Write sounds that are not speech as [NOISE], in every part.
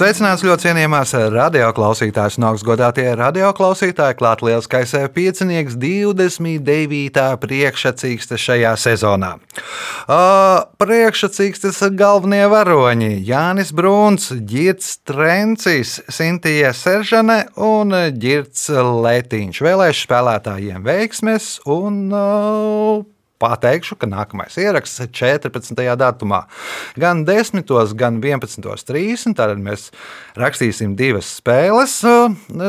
Sveicināts ļoti cienījamās radioklausītājas un augstgadātie radioklausītāji. Klāt lielskais piecinieks 29. priekšsacīkstes šajā sezonā. Uh, priekšsacīkstes galvenie varoņi - Jānis Bruns, Girts Trencis, Sintija Seržane un Girts Letiņš. Vēlēšu spēlētājiem veiksmes un uh, pateikšu, ka nākamais ieraksts ir 14. datumā. Gan 10, gan 11.30. Tad mēs rakstīsim divas spēles.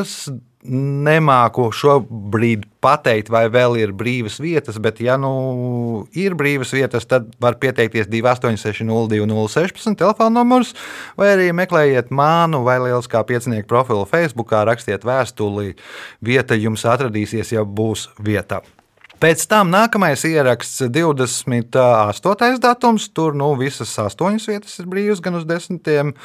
Es nemāku šobrīd pateikt, vai vēl ir brīvas vietas, bet, ja nu ir brīvas vietas, tad var pieteikties 286-0216 telefona numurs, vai arī meklējiet mānu vai lieliskā piecinieku profilu Facebook, rakstiet vēstuli. Vieta jums atradīsies, ja būs vieta. Pēc tam nākamais ieraksts, 28. datums. Tur nu, visas astoņas vietas ir brīvas, gan uz desmitiem.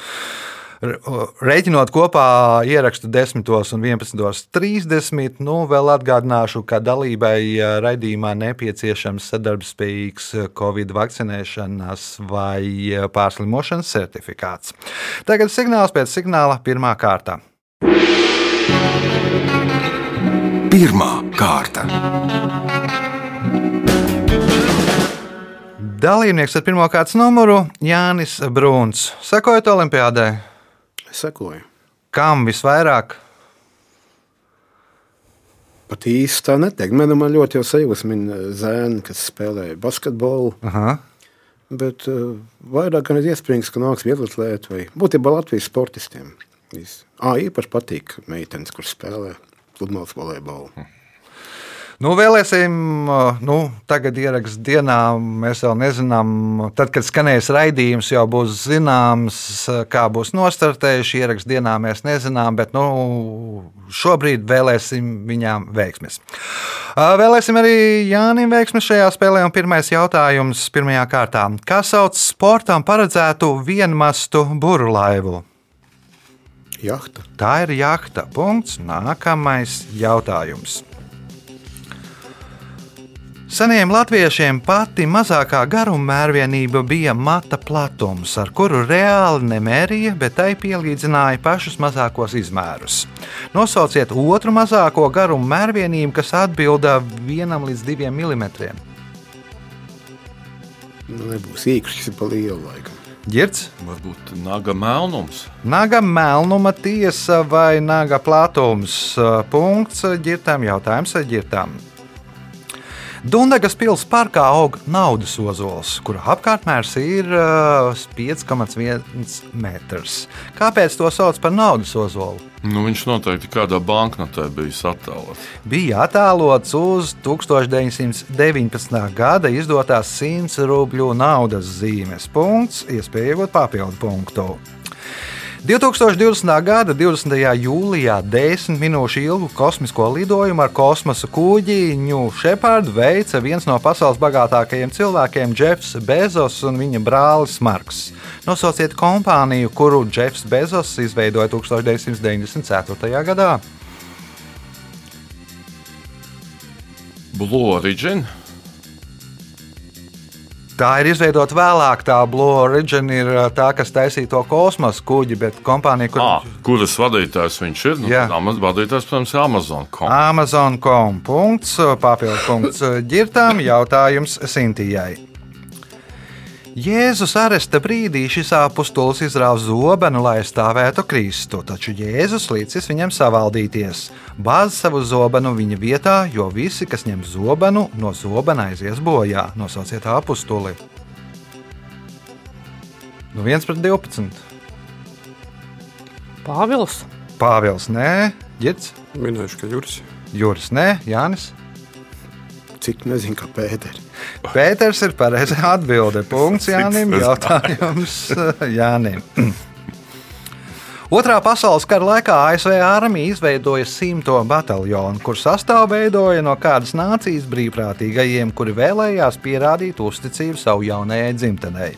Rēķinot kopā ierakstu 10 un 11.30. Nu, vēl atgādināšu, ka dalībai raidījumā nepieciešams sadarbspējīgs Covid vakcinēšanas vai pārslimošanas certifikāts. Tagad signāls pēc signāla pirmā kārta. Pirmā kārta. Dalībnieks ar pirmā kārtas numuru Jānis Bruns. Sekojot Olimpijādai? Sekoju. Kam visvairāk? Pat īsti tā neteikt. Man, man ļoti jau sajūta viņa zēna, kas spēlēja basketbolu. Aha. Bet uh, vairāk gan ir iespējams, ka nāks vieglatlēt vai būtībā Latvijas sportistiem. À, īpaši patīk meitenes, kuras spēlē pludmales volejbolu. Hm. Nu, vēlēsim, nu, tagad ierakstīt dienā. Mēs vēl nezinām, tad, kad skanēs raidījums, jau būs zināms, kā būs nostartējuši. Ierakstīt dienā mēs nezinām, bet nu, šobrīd vēlēsim viņām veiksmes. Vēlēsim arī Jānim veiksmi šajā spēlē. Pirmais jautājums pirmajā kārtā. Kā sauc sportam paredzētu vienmastu burlaivu? Jahta. Tā ir jahta. Punkts. Nākamais jautājums. Seniem latviešiem pati mazākā garuma mērvienība bija mata platums, ar kuru reāli nemērīja, bet tai pielīdzināja pašus mazākos izmērus. Nosauciet otru mazāko garuma mērvienību, kas atbilda 1 līdz 2 mm. Nu, nebūs īkšķis, kas ir pa lielu laikam. Girds? Varbūt naga melnums. Naga melnuma tiesa vai naga platums. Punkts ģirtām jautājums ģirtām. Dundagas pilsētas parkā aug naudas ozols, kura apkārtmērs ir 5,1 metrs. Kāpēc to sauc par naudas ozolu? Nu, viņš noteikti kādā banknotē bija attēlots. Bija attēlots uz 1919. gada izdotās 100 rubļu naudas zīmes. Punkts, iespēja iegūt papildu punktu. 2020. gada 20. jūlijā 10 minūšu ilgu kosmisko lidojumu ar kosmosa kuģi New Shepard veica viens no pasaules bagātākajiem cilvēkiem - Jeffs Bezos un viņa brālis Marks. Nosauciet kompāniju, kuru Jeffs Bezos izveidoja 1994. gadā. Blue Origin. Tā ir izveidota vēlāk. Tā Blue Origin ir tā, kas taisīja to kosmosa kuģi, bet kompānija, kur... à, kuras vadītājs viņš ir, nu, Amaz, vadītājs, protams, ir Amazon.com. Amazon.com. Punkts, papildu punkts ģirtām, jautājums Sintījai. Jēzus aresta brīdī šis apustulis izrāva zobenu, lai stāvētu Kristu, taču Jēzus līdzis viņam savaldīties. Bāz savu zobenu viņa vietā, jo visi, kas ņem zobenu, no zobena aizies bojā. Nosauciet apustuli. Nu, 1 pret 12. Pāvils. Pāvils, nē, Girts. Minējuši, ka Juris. Juris, nē, Jānis. Cik nezinu, kā Pēters. [LAUGHS] Pēters ir pareizā atbilde. [LAUGHS] Punkts Jānim. Jautājums Jānim. [CLEARS THROAT] Otrā pasaules kara laikā ASV armija izveidoja simto bataljonu, kur sastāvu veidoja no kādas nācijas brīvprātīgajiem, kuri vēlējās pierādīt uzticību savu jaunajai dzimtenei.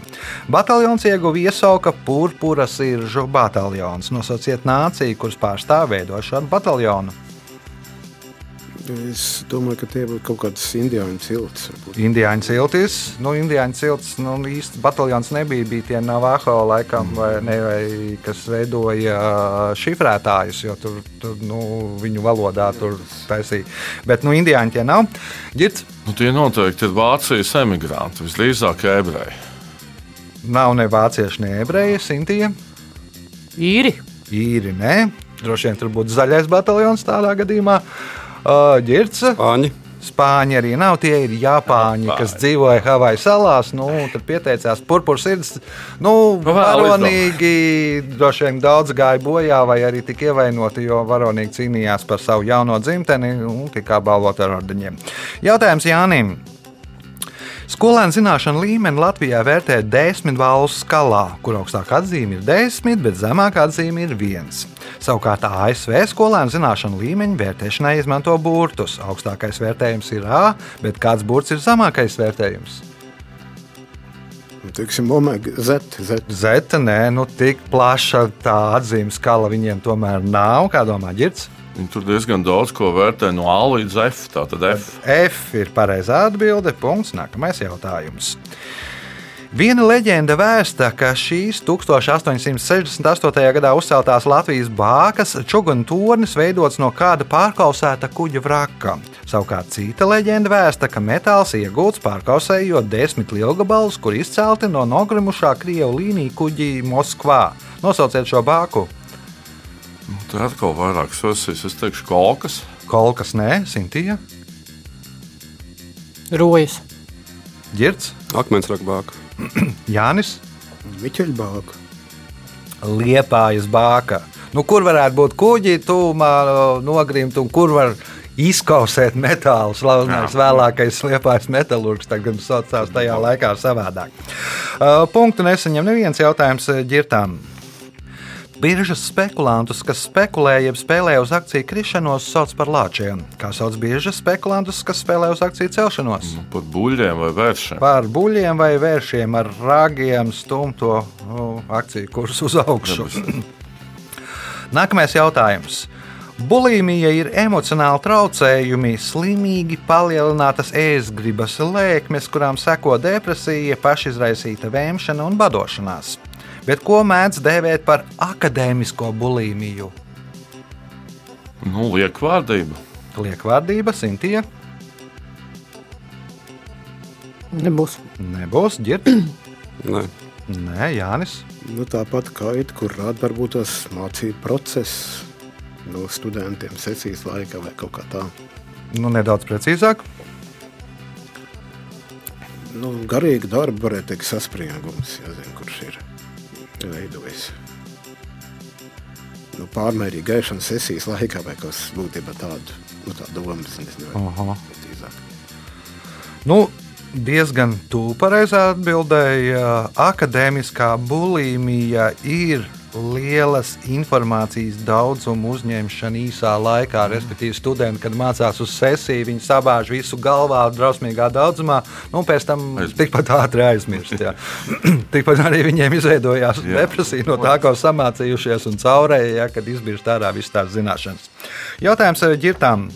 Bataljons ieguva iesauka Purpura siržu bataljons. Nosauciet nāciju, kuras pārstāv veido šādu bataljonu. Es domāju, ka tie būtu kaut kādas indiāņu ciltis. varbūt. Indiāņu ciltis, nu, indiāņu ciltis, nu, īsti bataljons nebija, bija tie Navajo laikam, vai, ne, vai kas veidoja šifrētājus, jo tur, tur nu, viņu valodā tur taisīja. Bet, nu, indiāņi tie nav. Girts, Nu, tie noteikti ir Vācijas emigranti, visdrīzāk ebreji. nav ne vācieši, ne ebreji, Sintija. īri. Īri, nē. Droši vien tur būtu zaļais bataljons tādā gadījumā. Uh, Girts, Spāņi. Spāņi arī nav. Tie ir Japāņi, Japāņi. kas dzīvoja Havaju salās. Nu, tad pieteicās purpursirds. Nu, Nu, vēl varonīgi droši vien daudz gāja bojā, vai arī tika ievainoti, jo varonīgi cīnījās par savu jauno dzimteni un tika apbalvoti ar ordeņiem. Jautājums Jānim. Skolēnu zināšanu līmeni Latvijā vērtē desmit valstu skalā, kur augstākā atzīme ir desmit, bet zemākā atzīme ir viens. Savukārt ASV skolēnu zināšanu līmeņa vērtēšanai izmanto burtus. Augstākais vērtējums ir A, bet kāds burts ir zemākais vērtējums? Teiksim, omega, Z, Z. Zeta, nē, nu tik plaša tā atzīmes skala viņiem tomēr nav. Kā domā, Girts? Viņi tur diezgan daudz ko vērtē no A līdz F. Tātad F. F ir pareizā atbilde. Punkts. Nākamais jautājums. Viena leģenda vēsta, ka šīs 1868. gadā uzceltās Latvijas bākas čuguna tornis veidots no kāda pārkausēta kuģa vraka. Savukārt cita leģenda vēsta, ka metāls iegūts pārkausējot desmit lielgabalus, kur izcelti no nogrimušā Krievu līniju kuģī Moskvā. Nosauciet šo bāku. Tur atkal vairākas versijas. Es teikšu, kolkas. Kolkas nē, Sintīja, Rojas. Girts, Akmensrakbāka. [CLEARS THROAT] Jānis. Miķeļbāka. Liepājas bāka. Nu, kur varētu būt kuģi, tūmā nogrimt, un kur var izkausēt metālu? Slavenais vēlākais liepājas metālurgs, tagad saucās tajā laikā savādāk. Uh, punktu nesaņem neviens jautājums uh, ģirtām. Biržas spekulantus, kas spekulē, jeb spēlē uz akciju krišanos, sauc par lāčiem. Kā sauc biržas spekulantus, kas spēlē uz akciju celšanos? Nu, Pat buļļiem vai vēršiem. Par buļļiem vai vēršiem ar ragiem stumto nu, akciju kursu uz augšu. [CLEARS THROAT] Nākamais jautājums. Bulimija ir emocionāli traucējumi, slimīgi palielinātas ēstgribas lēkmes, kurām seko depresija, pašizraisīta vēmšana un badošanās. Bet ko mēdz dēvēt par akadēmisko bulimiju? Nu, liekvārdība. Liekvārdība, Sintīja, Nebūs. nebūs ģērbta. [CLEARS THROAT] Nē, Nē, Jānis. Nu, tāpat kā it, kur rāda varbūt tos mācību procesus no studentiem sesijas laikā vai kaut kā tā. Nu, nedaudz precīzāk. Nu, garīgi darbi varētu teikt saspringums, ja zin, kurš ir veidojis. Nu, pārmērīgi gaišana sesijas laikā vai kas būtībā tādu, nu, tā domas, nezinu. Nu, diezgan tuvu pareizā atbildēja. Akadēmiskā bulimija ir lielas informācijas daudzuma uzņemšana īsā laikā. Respektīvi, studenti, kad mācās uz sesiju, viņi sabāž visu galvā, drausmīgā daudzumā, nu, un pēc tam Aizmirst. tikpat ātri aizmirst. [CLEARS THROAT] tikpat arī viņiem izveidojās Jā. depresija no tā, ko samācījušies un caurēja, ja, kad izbirst ārā visas tās zināšanas. Jautājums ģirtām.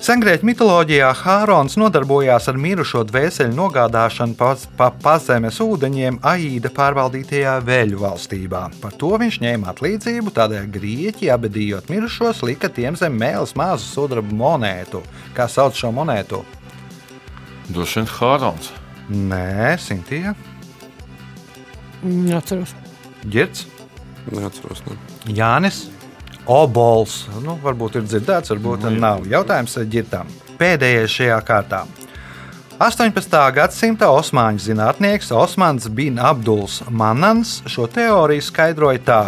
Sengrieķu mitoloģijā Hārons nodarbojās ar mirušo dvēseli nogādāšanu pa, pa pazemes ūdeņiem Aīda pārvaldītajā Vēļu valstībā. Par to viņš ņēma atlīdzību, tādēļ grieķi, abadījot mirušos, lika tiem zem mēles mazu sudraba monētu. Kā sauc šo monētu? Droši vien Hārons. Nē, Sintīja, Neatceros. Girts, neatceros. Ne. Jānis. Obols. Nu, varbūt ir dzirdēts, varbūt Nu, nav. Jautājums ģirtām. Pēdējais šajā kārtā. 18. gadsimta osmaņu zinātnieks Osmans Bin Abduls Manans šo teoriju skaidroja tā: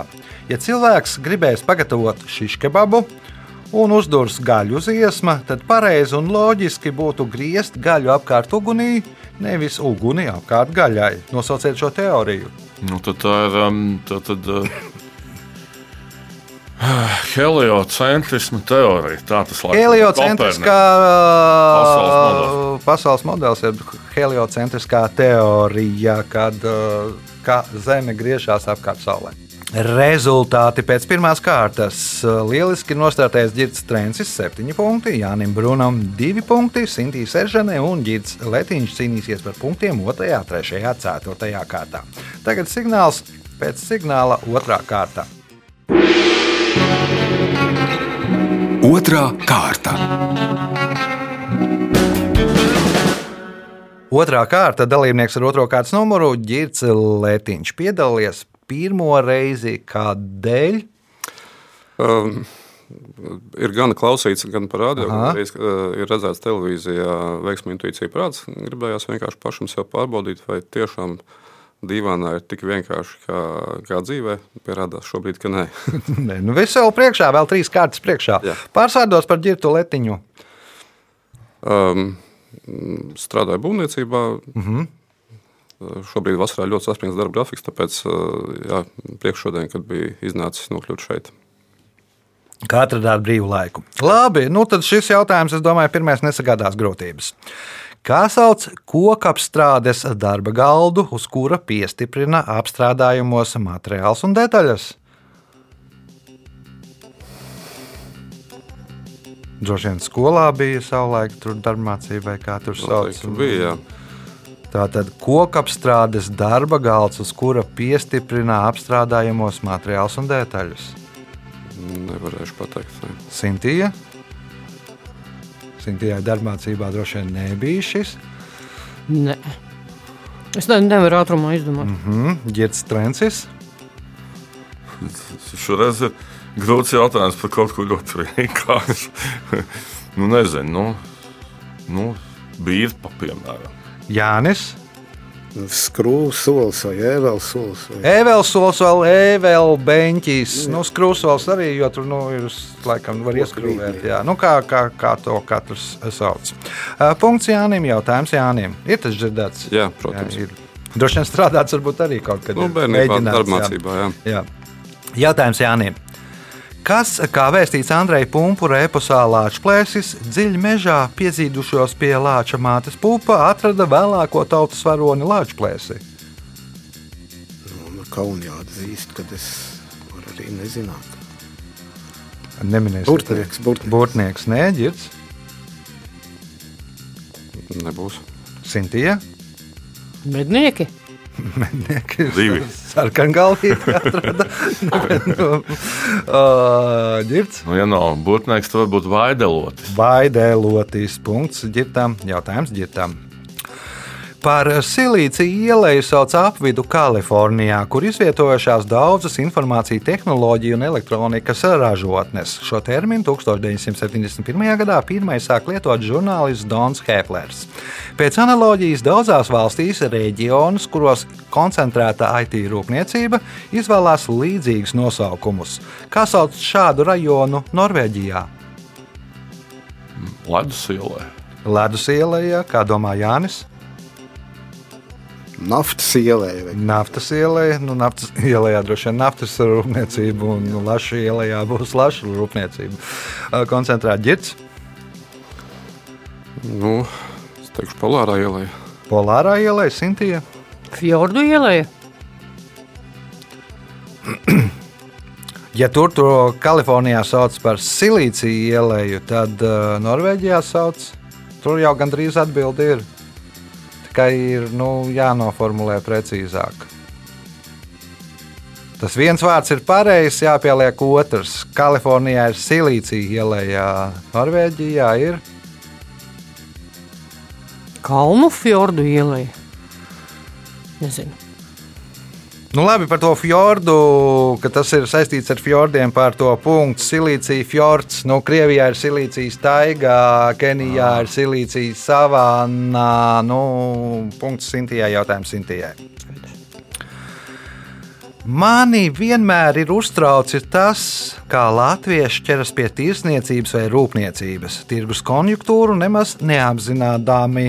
ja cilvēks gribēs pagatavot šiškebabu un uzdurs gaļu uz iesma, tad pareizi un loģiski būtu griezt gaļu apkārt ugunī, nevis uguni apkārt gaļai. Nosauciet šo teoriju. Nu, tad tā ir. Um, tā tad, uh, Heliocentrisma teorija. Tā tas ir. Heliocentriskā Pasaules modelis. pasaules modelis, jeb heliocentriskā teorija, kad uh, kā Zeme griežās apkārt Saulē. Rezultāti pēc pirmās kārtas. Lieliski nostārtējis Girts Trencis, 7 punkti, Jānis Brunam 2 punkti, Sintīs Eržanē un Girts Letiņš cīnīsies par punktiem 2, 3, 4 kārtā. Tagad signāls pēc signāla 2. kārta. Otra kārta. Otrā kārta dalībnieks ar otro kārtas numuru Girts Letiņš piedalījies pirmo reizi. Kādēļ? Um, ir gan klausīts, gan. Arī uh, ir redzēts televīzijā, veiksmīga intuīcija prāts. Gribējās vienkārši pašam sev pārbaudīt, vai tiešām dīvainā ir tik vienkārši kā, kā dzīvē. Pierādās šobrīd, ka nē. [LAUGHS] Nē, nu viss vēl priekšā, vēl trīs kārtas priekšā. Jā. Pārsvārdos par Girtu Letiņu. Um, strādāju būvniecībā. Uh -huh. Šobrīd vasarā ļoti saspringts darba grafiks, tāpēc uh, jā, priekš šodien, kad bija iznācis nokļūt šeit. Kā atradāt brīvu laiku? Labi, nu tad šis jautājums, es domāju, pirmais nesagādās grūtības. Kā sauc kokapstrādes darba galdu, uz kura piestiprina apstrādājumos materiāls un detaļas? Droši vien skolā bija savulaik tur darbmācība, vai kā tur sauc. Noteikti bija, jā. Tātad kokapstrādes darba galds, uz kura piestiprina apstrādājumos materiāls un detaļas. Nevarēšu pateikt. Ne. Sintija. Sintijai darbmācībā droši vien nebija šis. Nē. Es ne, nevaru ātrumā izdomāt. Mhm, Girts Trencis. Šoreiz ir grūts jautājums par kaut ko ļoti vienkāršu. [LAUGHS] nu, nezinu, nu, nu bīrpa, piemēram. Jānis. Skrūves solis vai ēvēles solis. Vai... Ēvels solis vēl ēvel beņķis. Nu, skrūsvals arī, jo tur nu, ir laikam var ieskrūvēt. Jā. Nu, kā, kā, kā to katrs sauc. Punkts Jānim. Jautājums Jānim. Ir tas dzirdēts? Jā, protams. Jā, ir. Droši vien strādāts varbūt arī kaut kad. Nu, bērnībā, darbmācībā, jā. Jā. Jautājums Jānim. Kas, kā vēstīts Andrei Punkūra eposā Lāčplēsis, dziļi mežā piezīdušos pie Lāča mātes pupa, atrada vēlāko tautas varoni Lāčplēsi? Nu, man kauni jāatzīst, ka es varu arī nezināt. Neminēsim. Burtnieks, burtnieks. Burtnieks, nē, ģirds, Nebūs. Sintija. Mednieki. Divi. Sarkangalvīgi atrada. [LAUGHS] ģirds. Nu, ja nav būtnieks, tad varbūt vaidelotis. Baidēloties punkts ģirtam. Jautājums ģirtam. Par silīciju ielēju sauc apvidu Kalifornijā, kur izvietojušās daudzas informācijas tehnoloģiju un elektronikas ražotnes. Šo terminu 1971. gadā pirmais sāk lietot žurnālists Dons Heplers. Pēc analoģijas daudzās valstīs reģionus, kuros koncentrēta IT rūpniecība, izvēlās līdzīgus nosaukumus. Kā sauc šādu rajonu Norvēģijā? Ledus ielē. Ledus ielā, kā domā Jānis? Naftas ielē. Vai... Naftas ielā, nu, naftas ielā droši vien naftas rūpniecība, un nu, Lašu ielā būs Lašu rūpniecība. Koncentrēt ģirts, Nu, es teikšu, polārā ielai. Polārā ielā, Sintija. Fjordu ielēja. Ja tur to Kalifornijā sauc par silīciju ielēju, tad uh, Norvēģijā sauc. Tur jau gandrīz atbildi ir. Tikai ir nu, jānoformulē precīzāk. Tas viens vārds ir pareizs, jāpieliek otrs. Kalifornijā ir silīcija ielējā, Norvēģijā ir Kalnu fjordu ielēja. Nezinu. Nu, labi par to fjordu, ka tas ir saistīts ar fjordiem, par to punktu. Silīcija fjords, nu, Krievijā ir silīcijas taiga, Kenijā ir silīcijas savānā. Nu, punkts Sintijai, jautājums Sintijai. Mani vienmēr ir uztraucis tas, kā latvieši ķeras pie tirsniecības vai rūpniecības, tirgus konjunktūru nemaz neapzinādami.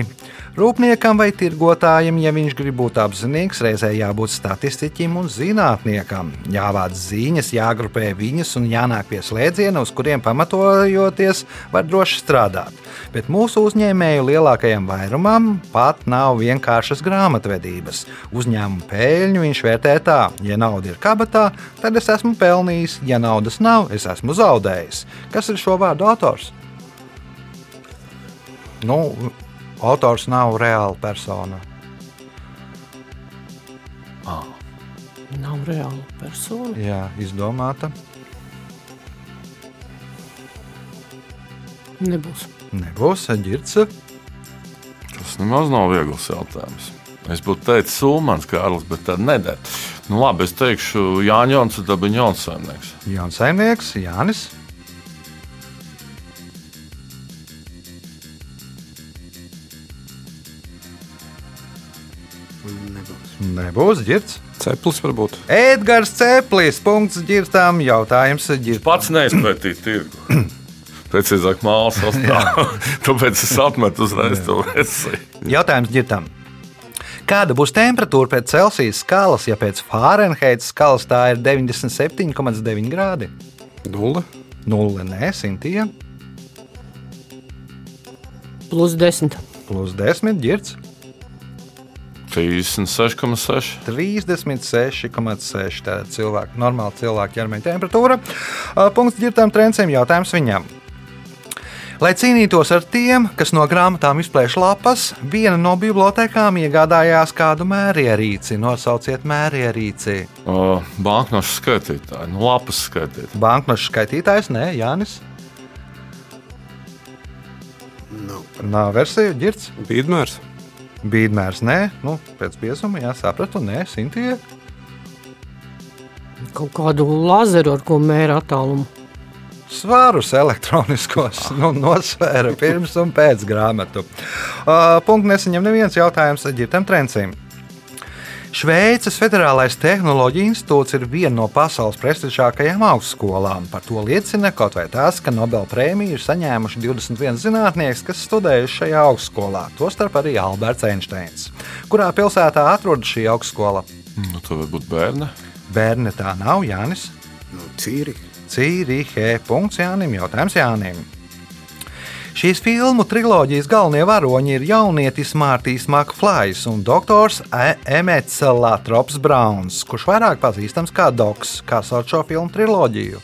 Rūpniekam vai tirgotājam, ja viņš grib būt apzinīgs, reizē jābūt statistiķim un zinātniekam. Jāvāc ziņas, jāgrupē viņas un jānāk pie slēdziena, uz kuriem pamatojoties var droši strādāt. Bet mūsu uzņēmēju lielākajam vairumam pat nav vienkāršas grāmatvedības. Uzņēmuma peļņu viņš vērtē tā, ja nauda ir kabatā, tad es esmu pelnījis, ja naudas nav, es esmu zaudējis. Kas ir šo vārdu autors? Nu, autors nav reāla persona. Nav reāla persona. Jā, izdomāta. Nebūs. Nebūs ģirts. Tas nemaz nav viegls jautājums. Es būtu teicis, Ulmans, Kārlis, bet tā nedara. Nu, labi, es teikšu, Jānis, tad bija Jānis Saimnieks. Jānis Saimnieks, Jānis. Nebūs. Nebūs ģirts. Ceplis varbūt. Edgars Ceplis. Punkts ģirtām. Jautājums ģirtām. Pats neizpētīja tirgu. [CLEARS THROAT] Precīzāk, mākslas sastāvā. [LAUGHS] Tāpēc es apmetu uzreiz to versiju. Jautājums ģirtām. Kāda būs temperatūra pēc Celsijas skalas, ja pēc Fārenheita skalas tā ir 97,9 grādi? Nulle. Nulle, nē, simtiem, Plus 10. plus 10 ģirts. 36,6. 36,6. Tāda cilvēka, normāla cilvēka ķermeņa temperatūra. Punkts ģirtām trencēm. Jautājums viņam. Lai cīnītos ar tiem, kas no grāmatām izplēš lapas, viena no bibliotekām iegādājās kādu mērierīci. Nosauciet mērierīci. Uh, Banknošu skaitītāji, nu, lapas skaitītāji. Banknošu skaitītājs, nē, Jānis. Nav. Nav versija, ģirts. Bīdmērs. Bīdmērs, nē, nu, pēc piesuma, jā, sapratu, nē, Sintīja. Kaut kādu lazeru, ar ko mēra attālumu. Svārus elektroniskos [LAUGHS] nu, nosvēra pirms un pēc grāmatu. Uh, Punkts nesaņem neviens jautājums ģitam trencim. Šveices Federālais Tehnoloģija institūts ir viena no pasaules prestižākajām augstskolām. Par to liecina kaut vai tas, ka Nobela prēmiju ir saņēmuši 21 zinātnieki, kas studējuši šajā augstskolā, tostarp arī Alberts Einsteins. Kurā pilsētā atrodas šī augstskola? Nu, tā var būt bērni. Bērni tā nav, Jānis. Nu, Cīri. Cīrihe. Punkts Jānim. Jautājums Jānim. Šīs filmu triloģijas galvenie varoņi ir jaunietis Mārtiņš Makflājs un doktors E- Emets Latrops Brauns, kurš vairāk pazīstams kā Doks, kā sauc šo filmu triloģiju.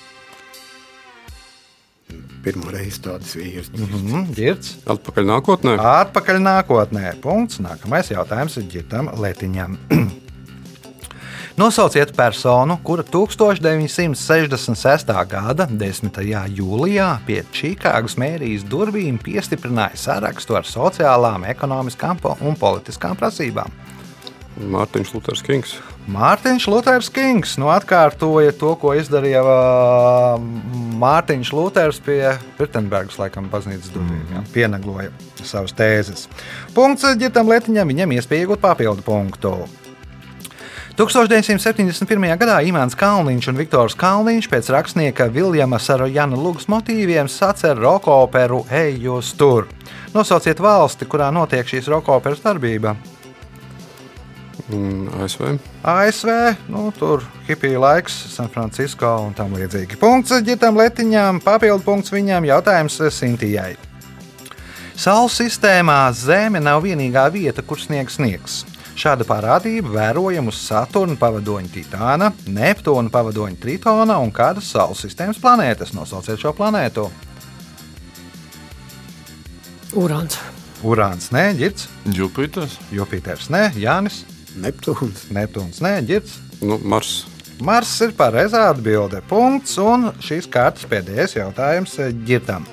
Pirmo reizi tādas vīrietis. Mm, Girts. Atpakaļ nākotnē. Atpakaļ nākotnē. Punkts. Nākamais jautājums ir Girtam Letiņam. [CLEARS THROAT] Nosauciet personu, kura 1966. gada 10. jūlijā pie Čikāgas mērijas durvīm piestiprināja sarakstu ar sociālām, ekonomiskām un politiskām prasībām. Mārtiņš Luters Kings. Mārtiņš Luters Kings nu, atkārtoja to, ko izdarīja uh, Mārtiņš Luters pie Virtenbergas, laikam, baznīcas durvīm. Mm. Pienagloja savas tēzes. Punkts ģitam Lietiņam, viņam iespēja iegūt papildu punktu. 1971. gadā Imants Kalniņš un Viktors Kalniņš pēc rakstnieka Viljama Sarojana Lūgas motīviem sacer roka operu Ej, jūs tur! Nosauciet valsti, kurā notiek šīs roka operas darbība. Mm, ASV. ASV, nu, tur hipija laiks, San Francisco un tam līdzīgi. Punkts ģitam Letiņām, papildu punkts viņam, jautājums Sintījai. Saules sistēmā Zeme nav vienīgā vieta, kur sniegs sniegs. Šāda parādība vērojama uz Saturna pavadoņa Titāna, Neptūna pavadoņa Tritona un kādas Saules sistēmas planētas. Nosauciet šo planētu. Urāns. Urāns, nē, Girts, Jupiters. Jupiters, nē, Jānis, Neptūns. Neptūns, nē, Girts. Nu, Mars. Mars ir pareizā atbilde. Punkts. Un šīs kārtas pēdējais jautājums ģirtam.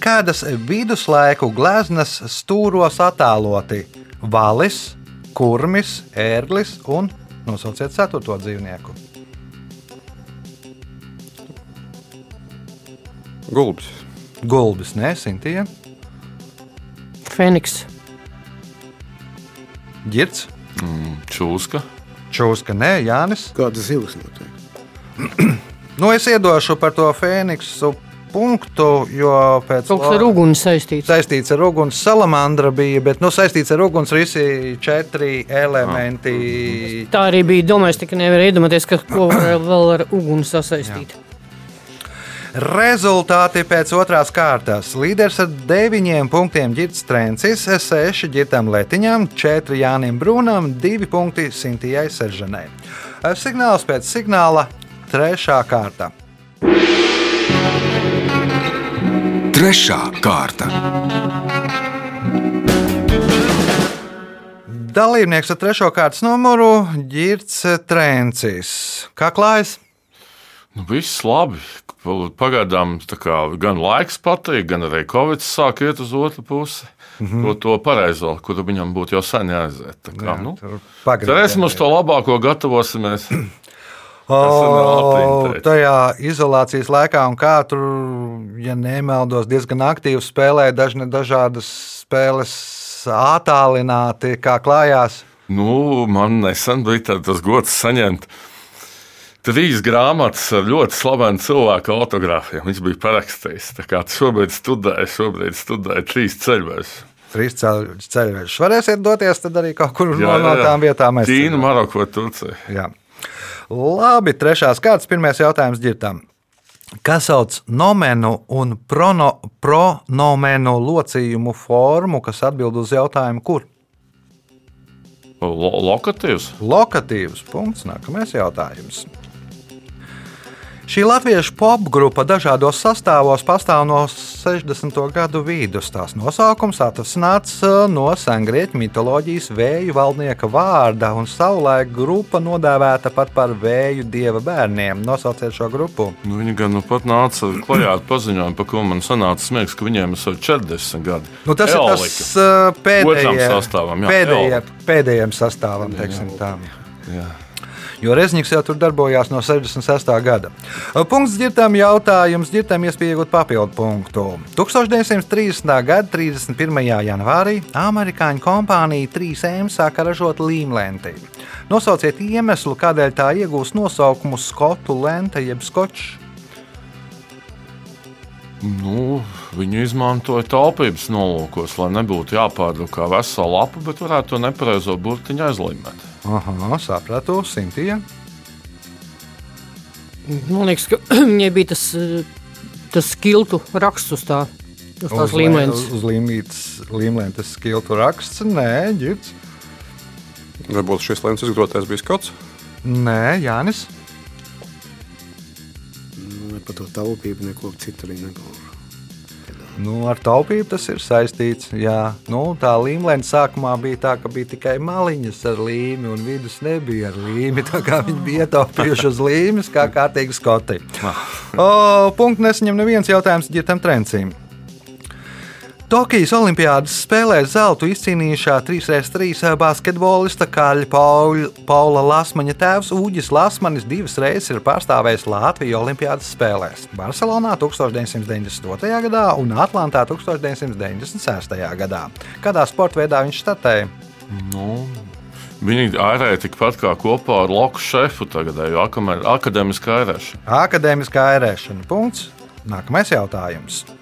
Kādas viduslaiku gleznas stūros attēloti valis, kurmis, ērglis un nosauciet ceturto dzīvnieku? Gulbis. Gulbis, nē, Sintīna, Feniks. Girts, Mm, Čūska. Čūska, nē, Jānis. Kādas zivs notiek? Nu, es iedošu par to Fēniksu punktu, jo pēc Kaut kas ar uguni saistīts. saistīts ar uguns salamandra bija, bet nu, saistīts ar uguns visi četri elementi. Tā arī bija. Domāju, ka nevar iedomāties, ka ko var [CLEARS THROAT] vēl ar uguni sasaistīt. Rezultāti pēc otrās kārtas. Līderis ar deviņiem punktiem Girts Trencis, seši Girtam Letiņam, četri Jānim Brūnam, divi punkti Sintijai Seržanai. Signāls pēc signāla - trešā kārta. Trešā kārta. Dalībnieks ar trešo kārtas numuru - Girts Trencis. Kā klājas? Nu, viss labi. Pagaidām kā, gan laiks patīk, gan arī Covid sāk iet uz otru pusi. Mm -hmm. to, to pareizo, kur viņam būtu jau sen jāaiziet. Tā Kā, Jā, nu, cerēsim uz to labāko, gatavosimies. [CLEARS THROAT] O, tajā izolācijas laikā, un kā tur, ja nemaldos, diezgan aktīvi spēlēja dažne dažādas spēles attālināti, kā klājās. Nu, man nesen bija tas gods saņemt trīs grāmatas ar ļoti slavenu cilvēku autogrāfiem. Viņš bija parakstījis. Tā kā šobrīd studēju, šobrīd studēju trīs ceļvežus. Trīs ceļ- ceļvežus. Varēsiet doties tad arī kaut kur no, no tām vietām. Ķīna, Maroku vai Turcija. Jā. Labi, trešās kārtas, pirmais jautājums ģirtam. Kas sauc nomenu un prono, pronomenu locījumu formu, kas atbild uz jautājumu, kur? Lo lokatīvs. Lokatīvs punkts. Nākamais jautājums. Šī latviešu popgrupa dažādos sastāvos pastāv no 60. gadu vidus. Tās nosaukums atrasināts uh, no sengrieķu mitoloģijas vēju valdnieka vārda, un savulaik grupa nodēvēta pat par vēju dieva bērniem. Nosauciet šo grupu. Nu, viņi gan nu pat nāca klajā ar paziņojumu, par ko man sanāca smieklīgi, ka viņiem ir 40 gadi. Nu, tas Eolika. ir tas uh, pēdējie, sastāvam, jā, pēdējie, pēdējiem sastāvam, teiksim tā. Jā. Jo Rezniks jau tur darbojās no 66. gada. Punkts ģirtām jautājums, ģirtām iespēja iegūt papildu punktu. 1930. gada 31. janvārī amerikāņu kompānija 3M sāka ražot līmlenti. Nosauciet iemeslu, kādēļ tā iegūst nosaukumu Skotu lente jeb skočs. Nu, viņi izmantoja taupības nolūkos, lai nebūtu jāpārdrukā vesela lapa, bet varētu to nepareizo burtiņu aizlīmēt. Aha, sapratu, Sintīja. Man liekas, ka [CLEARS THROAT] viņai bija tas, eh, tas skiltu raksts uz, tā, uz tās līmenis. Uz līmītas, līmlentes skiltu raksts. Nē, ģirts. Varbūt šis lēmums izgrotais bija skots. Nē, Jānis. Nu, par to taupību neko citu arī negūšu. Nu, ar taupību tas ir saistīts. Jā, nu, tā līnija sākumā bija tā, ka bija tikai maliņas ar līmi, un vidus nebija ar līmi. Tā kā viņi bija ietaupījuši uz līmes, kā kārtīgi skoti. O, punktu nesaņem neviens jautājums ģitam trencīm. Tokijas Olimpiādas spēlēs zeltu izcīnījušā 3x3 basketbolista Kaļa Paula, Lasmaņa tēvs Uģis Lasmanis divas reizes ir pārstāvējis Latviju Olimpiādas spēlēs - Barcelonā 1992. gadā un Atlantā 1996. gadā. Kādā sporta veidā viņš startēja? Nu, viņi airēja tikpat kā kopā ar Loku šefu tagadēju akadēmiskā airēšanu. Akadēmiskā ērēšana. Punkts. Nākamais jautājums.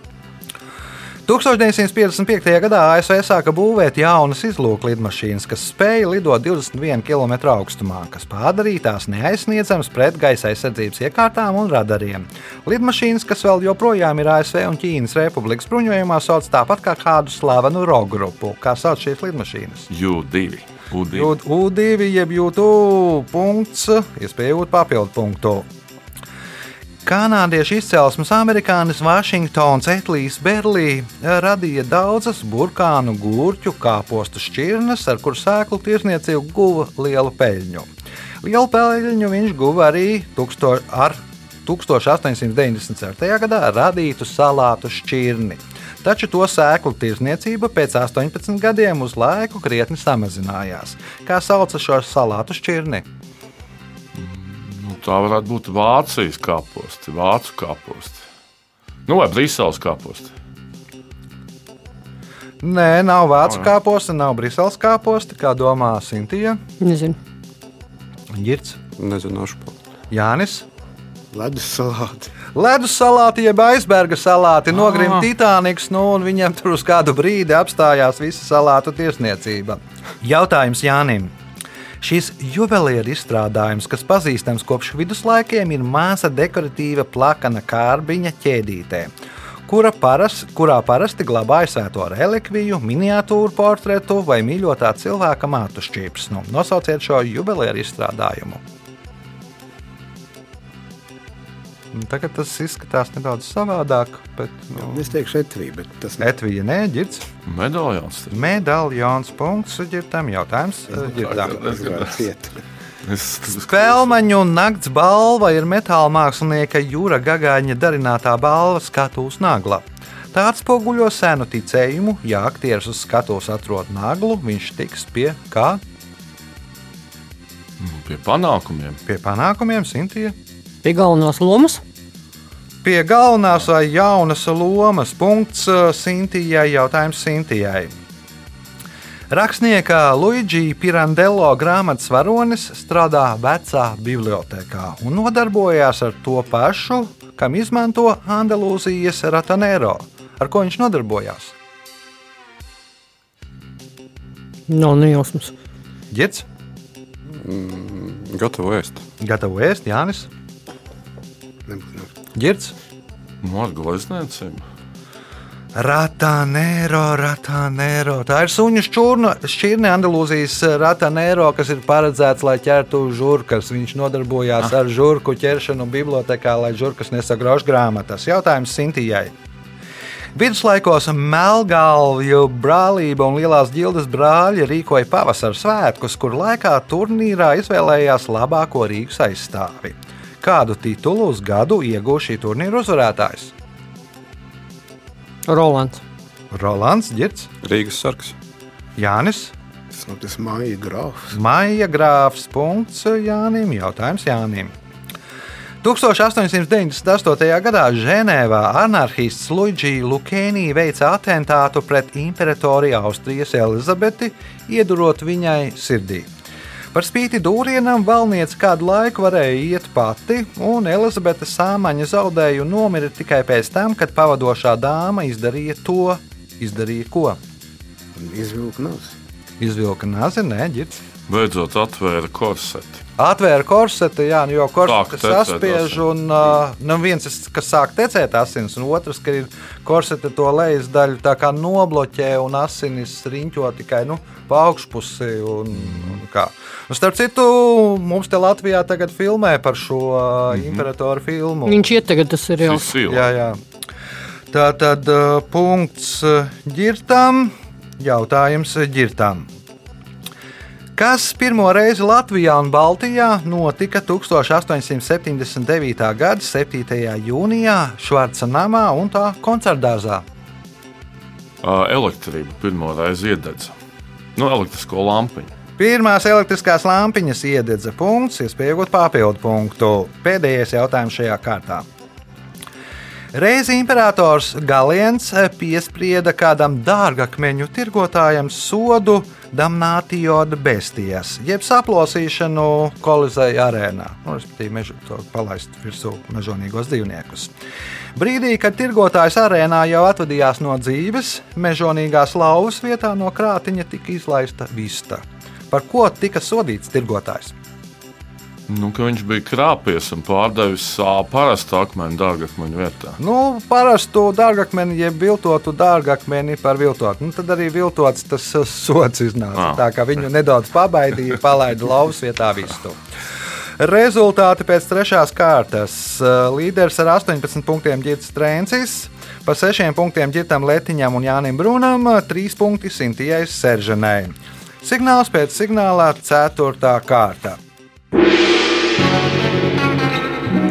1955. gadā ASV sāka būvēt jaunas izlūku lidmašīnas, kas spēja lidot 21 km augstumā, kas padarīja tās neaizsniedzamas pret gaisa aizsardzības iekārtām un radariem. Lidmašīnas, kas vēl joprojām ir ASV un Ķīnas Republikas bruņojumā, sauc tāpat kā kādu slavenu rogu grupu. Kā sauc šīs lidmašīnas? U2. U2. Jūt U2, jeb jūtu punkts, iespēja iegūt papildu punktu. Kanādiešu izcelsmes amerikānis Vašingtons Etlijs Berlī radīja daudzas burkānu gurķu kāpostu šķirnes, ar kur sēklu tirzniecību guva lielu peļņu. Lielu peļņu viņš guva arī tuksto, ar 1894. gadā radītu salātu šķirni. Taču to sēklu tirzniecība pēc 18 gadiem uz laiku krietni samazinājās. Kā sauca šo salātu šķirni? Tā varētu būt Vācijas kāposti, Vācu kāposti. Nu, vai Brīseles kāposti. Nē, nav vācu kāposta, nav briseles kāposta, kā domā Sintīja. Nezinu. Girts, Nezināšu. Jānis. Ledus salāti. Ledus salāti, jeb aizberga salāti, nogrim Titaniks, nu, un viņam tur uz kādu brīdi apstājās visa salātu tirsniecība. Jautājums Jānim. Šis juvelieru izstrādājums, kas pazīstams kopš viduslaikiem, ir māsa dekoratīva plakana kārbiņa ķēdītē, kura paras, kurā parasti glabāja svēto relikviju, miniatūru portretu vai mīļotā cilvēka mātu šķīpsnu. Nu, nosauciet šo juvelieru izstrādājumu. Tagad tas izskatās nedaudz savādāk, bet nu, Es teikšu, etvī, bet tas Latvija neģirds. Medaļons. Medaļons punkts ģirtam jautājums. ģirtam. nevar ciet. Es Spēlmaņu nakts balva ir metāla mākslinieka Jūra Gagāņa darinātā balva skatuves nagla. Tā atspoguļo senu ticējumu, ja aktieris uz skatuves atrod naglu, viņš tiks pie kā? pie panākumiem. Pie panākumiem, Sintīja. Pie galvenās lomas. Pie galvenās vai jaunas lomas punkts uh, Sintījai. Jautājums Sintījai. Rakstnieka Luigi Pirandello grāmatas varonis strādā vecā bibliotekā un nodarbojās ar to pašu, kam izmanto Andalūzijas ratanēro. Ar ko viņš nodarbojās? Nav nejausmas. Girts, Gatavo ēst. gatavo ēst, Jānis, Nebūtu, nebūtu. Girts. Nu, ar glezniecību. Ratanēro, ratanēro. Tā ir suņu šķirne Andalūzijas ratanēro, kas ir paredzēts, lai ķertu žurkas. Viņš nodarbojās ar žurku ķeršanu bibliotekā, lai žurkas nesagrauž grāmatas. Jautājums Sintījai. Viduslaikos Melngalvju brālība un Lielās ģildes brāļi rīkoja pavasara svētkus, kur laikā turnīrā izvēlējās labāko Rīgas aizstāvi. Kādu titulu uz gadu ieguva šī turnīra uzvarētājs? Rolands. Rolands Girts, Rīgas sargs. Jānis. Tas nav tas māja grāfs. Maija grāfs punkts Jānim. Jautājums Jānim. 1898. gadā Ženēvā anarchists Luigi Lukēnī veica atentātu pret imperatori Austrijas Elizabeti, iedurot viņai sirdī. Par spīti dūrienam valniece kādu laiku varēja iet pati, un Elizabete sāmaņa zaudēja un nomira tikai pēc tam, kad pavadošā dāma izdarīja to, izdarīja ko. Izvilka nav. Izvilka nazi, nē, ģits. Beidzot atvēra korseti. Atvēra korseti, jā, nu, jo tecēt saspiež, asins. un uh, nu, viens, ir, kas sāk tecēt asins, un otrs, ka ir korseta to lejas daļu tā kā nobloķē, un asinis riņķo tikai nu, pa augšpusi. Un, un kā. un starp citu, mums te Latvijā tagad filmē par šo uh, mm -hmm. imperatoru filmu. Viņš iet tagad tas ir jau. Jā, jā. Tā tad uh, punkts ģirtām, jautājums ģirtām. Kas pirmo reizi Latvijā un Baltijā notika 1879. gada 7. jūnijā Švarca namā un tā koncertdārzā? Ā, Elektrība pirmo reizi iededza. Nu, elektrisko lampiņu. Pirmās elektriskās lampiņas iededza punkts, iespēja iegūt papildu punktu. Pēdējais jautājums šajā kārtā. Reiz imperators Galiens piesprieda kādam dārgakmeņu tirgotājam sodu damnātioda bestijas, jeb saplosīšanu kolizēja arēnā, nu, respektīvi, mežu, to palaist virsū mežonīgos dzīvniekus. Brīdī, kad tirgotājs arēnā jau atvadījās no dzīves, mežonīgās lauvas vietā no krātiņa tika izlaista vista. Par ko tika sodīts tirgotājs? Nu, viņš bija krāpies un pārdevis parastu akmeni dārgakmeņu vietā. Nu, parastu dārgakmeni, jeb viltotu dārgakmeni par viltotu. Nu, tad arī viltots tas sots iznāca. Ah. Tā kā viņu nedaudz pabaidīja, palaida lauvas vietā vistu. Rezultāti pēc trešās kārtas. Līderis ar 18 punktiem Girts Trēncis, pa 6 punktiem Girtam Letiņam un Jānim Brunam, 3 punkti Sintijai Seržanai. Signāls pēc signālā 4. kārta.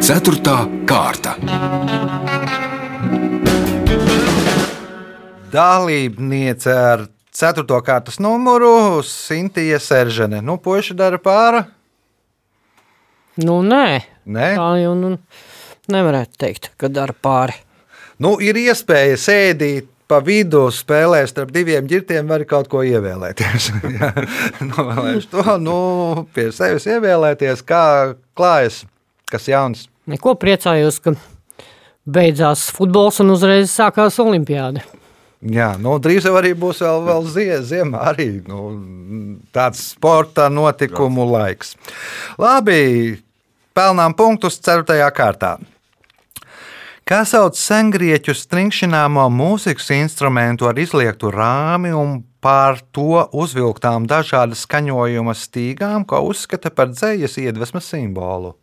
Ceturtā kārta. Dalībniece ar 4. kārtas numuru Sintija Seržane. Nu, puiši dara pāri. Nu, nē, Nē, tā jau nu, nevarētu teikt, ka dara pāri. nu, ir iespēja sēdīt pa vidu, spēlēt starp diviem ģirtiem, var kaut ko ievēlēties. [LAUGHS] Novēlēšu to, nu, pie sevis ievēlēties, kā klājas, kas jauns. Neko priecājos, ka beidzās futbols un uzreiz sākās olimpiāda. Jā, nu, drīz jau arī būs vēl, vēl zie, ziemā, arī nu, tāds sporta notikumu laiks. Labi, pelnām punktus 4. kārtā. Kā sauc sengrieķu stringšināmo mūzikas instrumentu ar izliektu rāmi un pār to uzvilktām dažādas skaņojuma stīgām, ko uzskata par dzējas iedvesmas simbolu?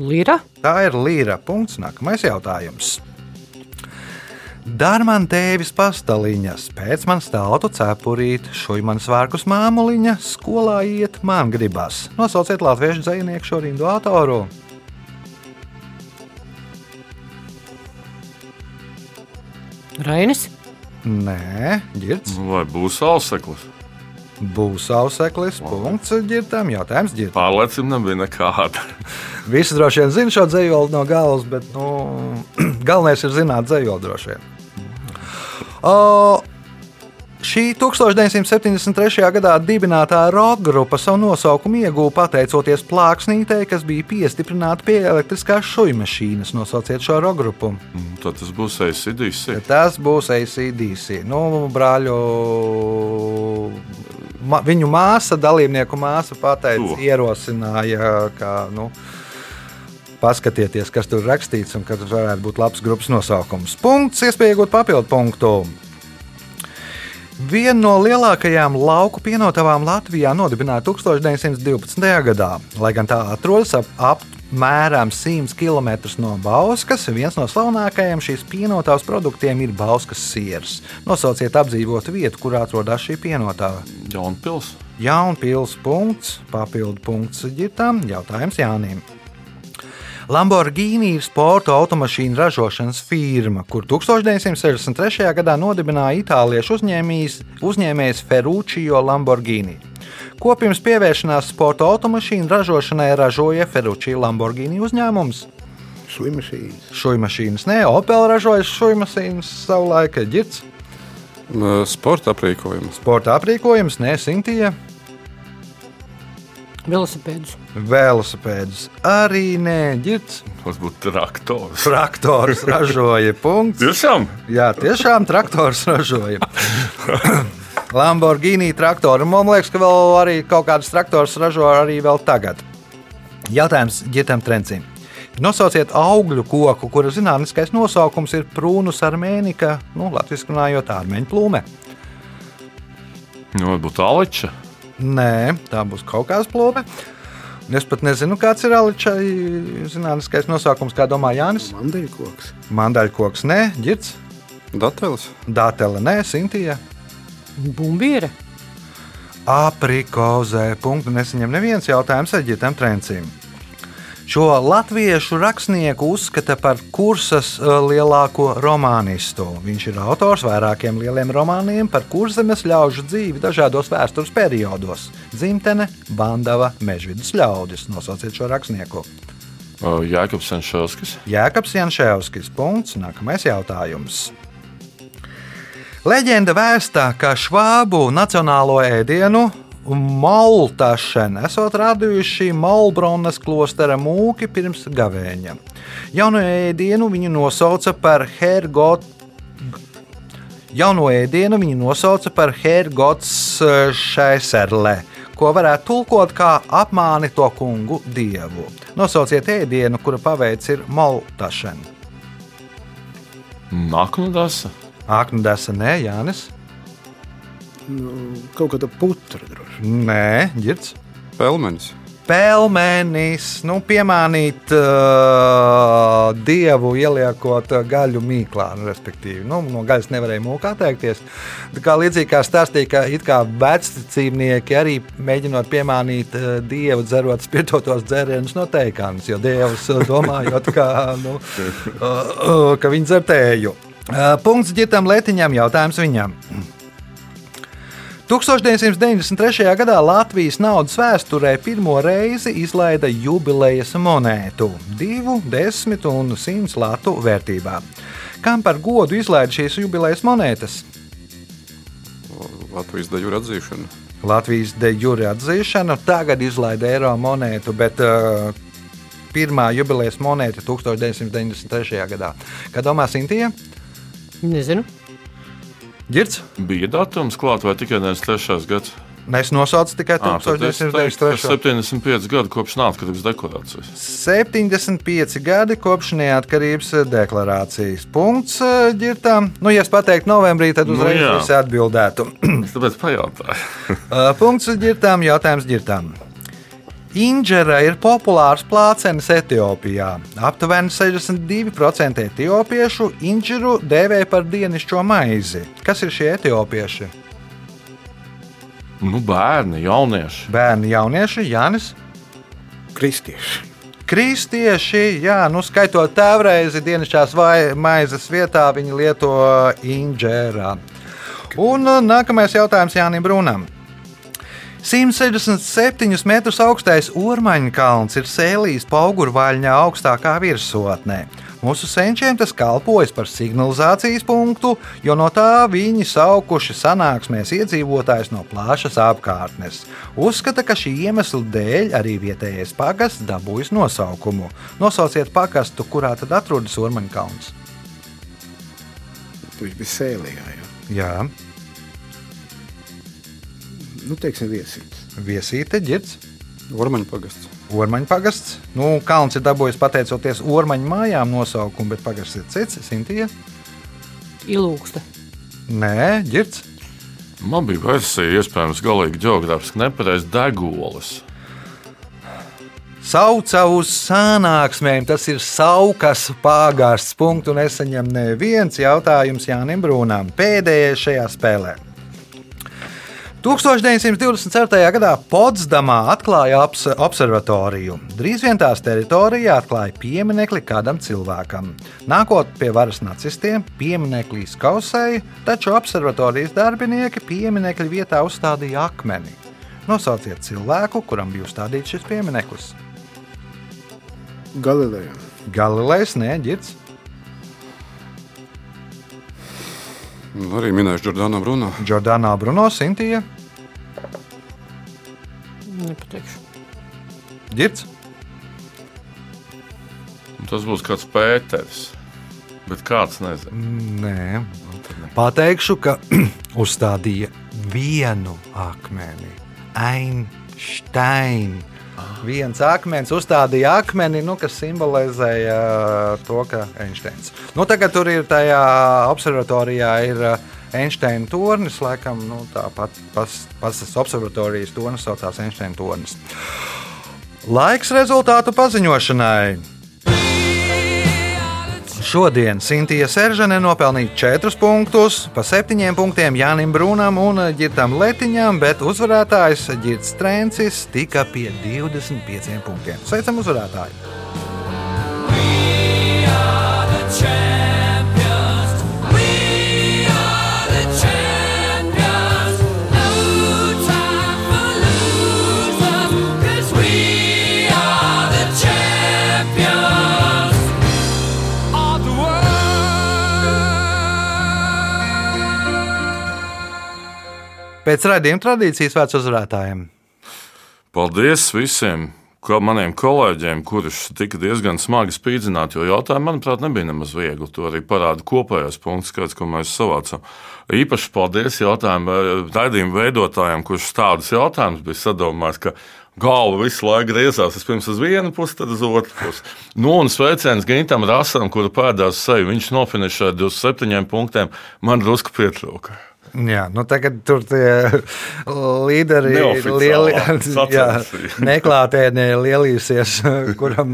Lira? Tā ir līra. Punkts. Nākamais jautājums. Dar man tēvis pastaliņas, pēc man stāvtu cepurīt, šuj man svārkus māmuliņa, skolā iet man gribas. Nosauciet latviešu dzinieku šo rindu autoru. Rainis? Nē, ģirds. Vai būs auseklis? Būs auseklis, punkts ģirtam, jautājums ģirtam. Pārliecība nebija nekāda. [LAUGHS] Visi droši vien zina šo dzējoli no galvas, bet nu, [CLEARS THROAT] galvenais ir zināt dzējoli droši vien. O, Šī 1973. gadā dibinātā roka grupa savu nosaukumu ieguva pateicoties plāksnītei, kas bija piestiprināta pie elektriskās šūnu mašīnas. Nosauciet šo roka grupu. Mm, Tad tas būs ACDC. Tas būs ACDC. Nu, brāļu, ma, viņu māsa, dalībnieku māsa, pateica, To. ierosināja, ka, nu, paskatieties, kas tur rakstīts un kas varētu būt labs grupas nosaukums. Punkts, iespēja iegūt papildu punktu. Viena no lielākajām lauku pienotavām Latvijā nodibināta 1912. gadā. Lai gan tā atrodas ap apmēram 100 km no Bauskas, viens no slavenākajiem šīs pienotavas produktiem ir Bauskas siers. Nosauciet apdzīvotu vietu, kur atrodas šī pienotava. Jaunpils. Jaunpils punkts, papildu punkts ģitam, jautājums Jānim. Lamborghini ir sporta automašīnu ražošanas firma, kur 1963. gadā nodibināja itāliešu uzņēmējs, uzņēmējs Ferruccio Lamborghini. Ko pirms pievēršanās sporta automašīnu ražošanai ražoja Ferruccio Lamborghini uzņēmums? Šūmašīnas. Nē, Opel ražoja šūmašīnas savulaik, ģirts, Sporta aprīkojums. sporta aprīkojums, nē, Sintīja. Velosipēdus. Velosipēdus arī nē, ģirts. Tas būtu traktors. Traktors ražoja punkts. Tiešām? Jā, tiešām traktors ražoja. [LAUGHS] Lamborghini traktori. Man liekas, ka vēl arī kaut kādas traktors ražo arī vēl tagad. Jautājums ģitam trencim. Nosauciet augļu koku, kura zinātniskais nosaukums ir prūnus armēnika, nu, latviešu runājot, armēņu plūme. Nu, varbūt aliča. Nē, tā būs kaut kāda plūme. Es pat nezinu, kāds ir aličai zinātniskais nosaukums, kā domā Jānis. Mandeļkoks. Mandaļkoks, nē, ģirts, Datelis. datele, nē, Sintija. Bumbīra. Aprikozē. Punktu nesaņem neviens jautājums Eģitam Trencim. Šo latviešu rakstnieku uzskata par kursas eh, lielāko romānistu. Viņš ir autors vairākiem lieliem romāniem par kurzemes ļaužu dzīvi dažādos vēstures periodos - dzimtene, bandava, mežvidus ļaudis. Nosauciet šo rakstnieku. Jēkabs Senšovskis. Jēkabs Janševskis. Punkts. Nākamais jautājums. Leģenda vēstā, ka švābu nacionālo ēdienu Maltašana esot radījuši Malbronas klostera mūki pirms gavēņa. Jauno ēdienu viņu nosauca par Hergot. Jauno ēdienu viņu nosauca par Hergots Šaiserle, ko varētu tulkot kā apmāni to kungu dievu. Nosauciet ēdienu, kura paveids ir Maltašana. Naknudasa. Aknu desa, nē, Jānis. Nu, kaut kāda putra droši. Nē, ģirds. Pelmenis. Pelmenis, nu, piemānīt uh, dievu, ieliekot uh, gaļu mīklā, nu, respektīvi. Nu, no gaļas nevarēja mūkā atteikties. Tā kā līdzīgi kā stāstīja, ka it kā vecticībnieki arī mēģinot piemānīt uh, dievu, dzerot spirtotos dzērienus no teikānas, jo dievs uh, domājot, ka, nu, uh, uh, ka viņi dzertēju. Uh, punkts ģitam lētiņam, jautājums viņam. 1993. gadā Latvijas naudas vēsturē pirmo reizi izlaida jubilejas monētu - 2, 10 un 100 latu vērtībā. Kam par godu izlaida šīs jubilejas monētas? Latvijas daļu atzīšana. Latvijas de jure atzīšanu, tagad izlaida eiro monētu, bet uh, pirmā jubilejas monēta 1993. gadā. Kā domā Sintīja? Nezinu. Girts? Bija datums klāt vai tikai 93. gads? Es nosaucu tikai Ā, tad es teiktu, ka 1993. 75 gadu kopš neatkarības deklarācijas. 75 gadi kopš neatkarības deklarācijas. Punkts eh, ģirtām. Nu, ja es pateiktu novembrī, tad Nu, uzreiz jā. visi atbildētu. Es tāpēc pajautāju. Uh, [LAUGHS] Punkts ģirtām, jautājums ģirtām. Inģera ir populārs plācenis Etiopijā. Aptuveni 62% etiopiešu inģeru dēvē par dienascho maizi. Kas ir šie etiopieši? nu, bērni, jaunieši. Bērni, jaunieši, Jānis. Kristieši. Kristieši, jā, nu, skaitot tēvreizi dienasčās maizes vietā, viņi lieto inģērā. Un nākamais jautājums Jānim Brūnam. 167 metrus augstais Ormaņa kalns ir sēlījis paugurvaļņā augstākā virsotnē. Mūsu senčiem tas kalpojas par signalizācijas punktu, jo no tā viņi saukuši sanāksmēs iedzīvotājus no plašas apkārtnes. Uzskata, ka šī iemesla dēļ arī vietējais pagasts dabūjis nosaukumu. Nosauciet pagastu, kurā tad atrodas Ormaņa kalns. Viņš bija sēlijā. Jā. Jā, Nu, teiksim, viesīts. viesīte, ģirds. Ormaņa pagasts. Ormaņa pagasts. Nu, kalns ir dabūjis pateicoties Ormaņa mājām nosaukumu, bet pagasts ir cits. Sintīja? Ilūksta. Nē, ģirds. Man bija versija, iespējams, galīgi geogrāfiski nepareizi degolis. Sauca uz sanāksmēm, tas ir saukas pāgārsts. Punktu nesaņem neviens jautājums Jānim Brūnām. Pēdējais šajā spēlē. 1924. gadā Potsdamā atklāja obs observatoriju. Drīz vien tās teritorijā atklāja pieminiekli kādam cilvēkam. Nākot pie varas nacistiem, piemineklī skausēja, taču observatorijas darbinieki pieminiekļa vietā uzstādīja akmeni. Nosauciet cilvēku, kuram bija uzstādīts šis piemineklis. Galilejā. Galilejs, nē, Arī minēšu Jordānu Bruno. Jordānā Bruno Sintija, Nepateikšu. ģirds. Un Tas būs kāds Pēters. Bet kāds nezina. Nē, pateikšu, ka [CLEARS THROAT] uzstādīja vienu akmeni. Einstein. Viens akmens uzstādīja akmeni, nu, kas simbolizēja to, ka Einsteins. Nu, tagad tur ir tajā observatorijā ir uh, Einsteina tornis, laikam nu, tāpat tas observatorijas tornis saucās Einsteina tornis. Laiks rezultātu paziņošanai. Šodien Sintīna Seržane nopelnīja 4 punktus, pa 7 punktiem Jānim Brūnam un Girtam Letiņam, bet uzvarētājs Girts Trencis tika pie 25 punktiem. Sveicam uzvarētāju! Pēc raidījuma tradīcijas vērts uzvarētājiem. Paldies visiem! Kā maniem kolēģiem, kurus tika diezgan smagi spīdzināti, jo jautājumi, manuprāt, nebija nemaz viegli. To arī parāda kopējais punkts, skaits, ko mēs savācām. Īpaši paldies jautājumu raidījumu veidotājiem, kurš tādus jautājumus bija sadomājis, ka galva visu laiku griezās vispirms uz vienu pusi, tad uz otru pusi. Nu, un sveiciens Gintam Rasam, kuru pēdās seju, viņš nofinišēja 27 punktiem, man drusku pietrūka. Jā, nu tagad tur tie līderi lieli, jā, neklātienē lielīsies, kuram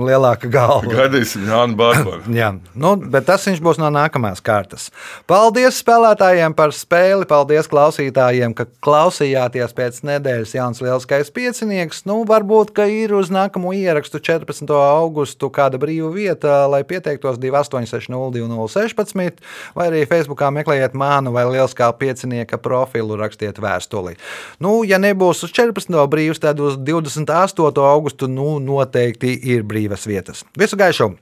lielāka galva. Gaidīsim Jānu Bārbaru. [CLEARS THROAT] Jā, nu, bet tas viņš būs no nākamās kārtas. Paldies spēlētājiem par spēli, paldies klausītājiem, ka klausījāties pēc nedēļas jauns lielskais piecinieks. Nu, varbūt, ka ir uz nākamo ierakstu 14. augustu kāda brīva vieta, lai pieteiktos 28602016 vai arī Facebookā meklējiet manu vai lielskā piecinieka profilu, rakstiet vēstuli. Nu, ja nebūs uz 14. brīvs, tad uz 28. augustu nu, noteikti ir brīvas vietas. Visu gaišu!